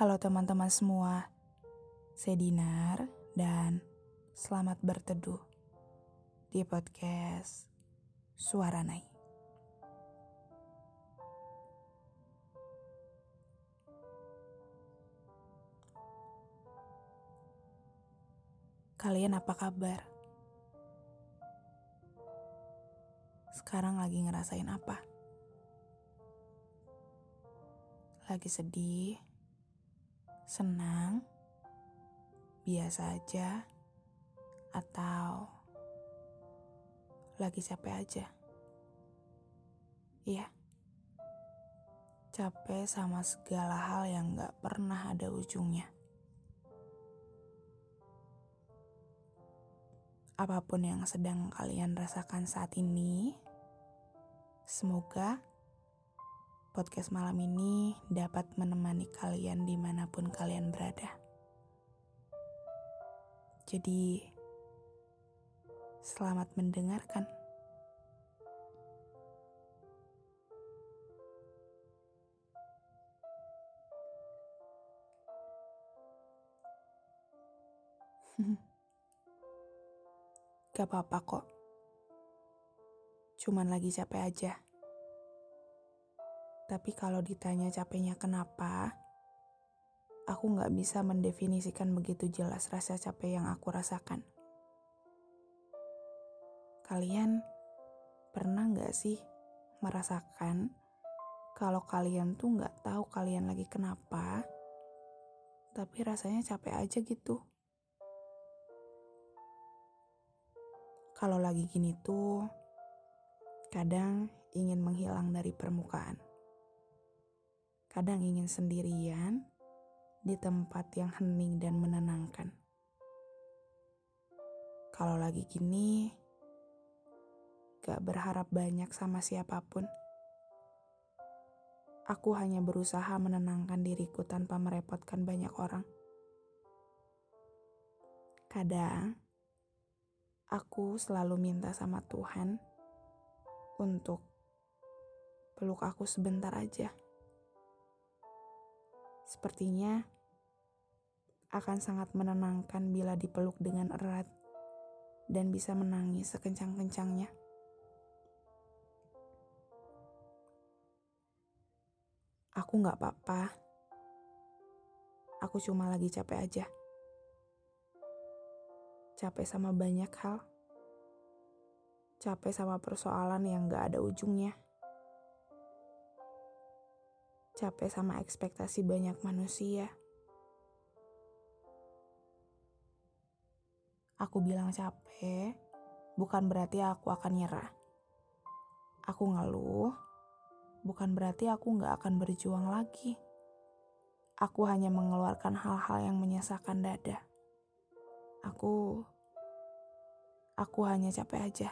Halo teman-teman semua, saya Dinar dan selamat berteduh di podcast Suara Nai. Kalian apa kabar? Sekarang lagi ngerasain apa? Lagi sedih? Senang, biasa aja, atau lagi capek aja. Iya, capek sama segala hal yang gak pernah ada ujungnya. Apa pun yang sedang kalian rasakan saat ini, semoga podcast malam ini dapat menemani kalian di mana pun kalian berada. Jadi, selamat mendengarkan. Gak apa-apa kok. Cuman lagi capek aja. Tapi kalau ditanya capeknya kenapa, aku nggak bisa mendefinisikan begitu jelas rasa capek yang aku rasakan. Kalian pernah nggak sih merasakan kalau kalian tuh nggak tahu kalian lagi kenapa, tapi rasanya capek aja gitu? Kalau lagi gini tuh, kadang ingin menghilang dari permukaan kadang ingin sendirian di tempat yang hening dan menenangkan. Kalau lagi gini, gak berharap banyak sama siapa pun. Aku hanya berusaha menenangkan diriku tanpa merepotkan banyak orang. Kadang, aku selalu minta sama Tuhan untuk peluk aku sebentar aja. Sepertinya akan sangat menenangkan bila dipeluk dengan erat dan bisa menangis sekencang-kencangnya. Aku gak apa-apa. Aku cuma lagi capek aja. Capek sama banyak hal. Capek sama persoalan yang gak ada ujungnya capek sama ekspektasi banyak manusia. Aku bilang capek, bukan berarti aku akan nyerah. Aku ngeluh, bukan berarti aku nggak akan berjuang lagi. Aku hanya mengeluarkan hal-hal yang menyesakan dada. Aku, aku hanya capek aja.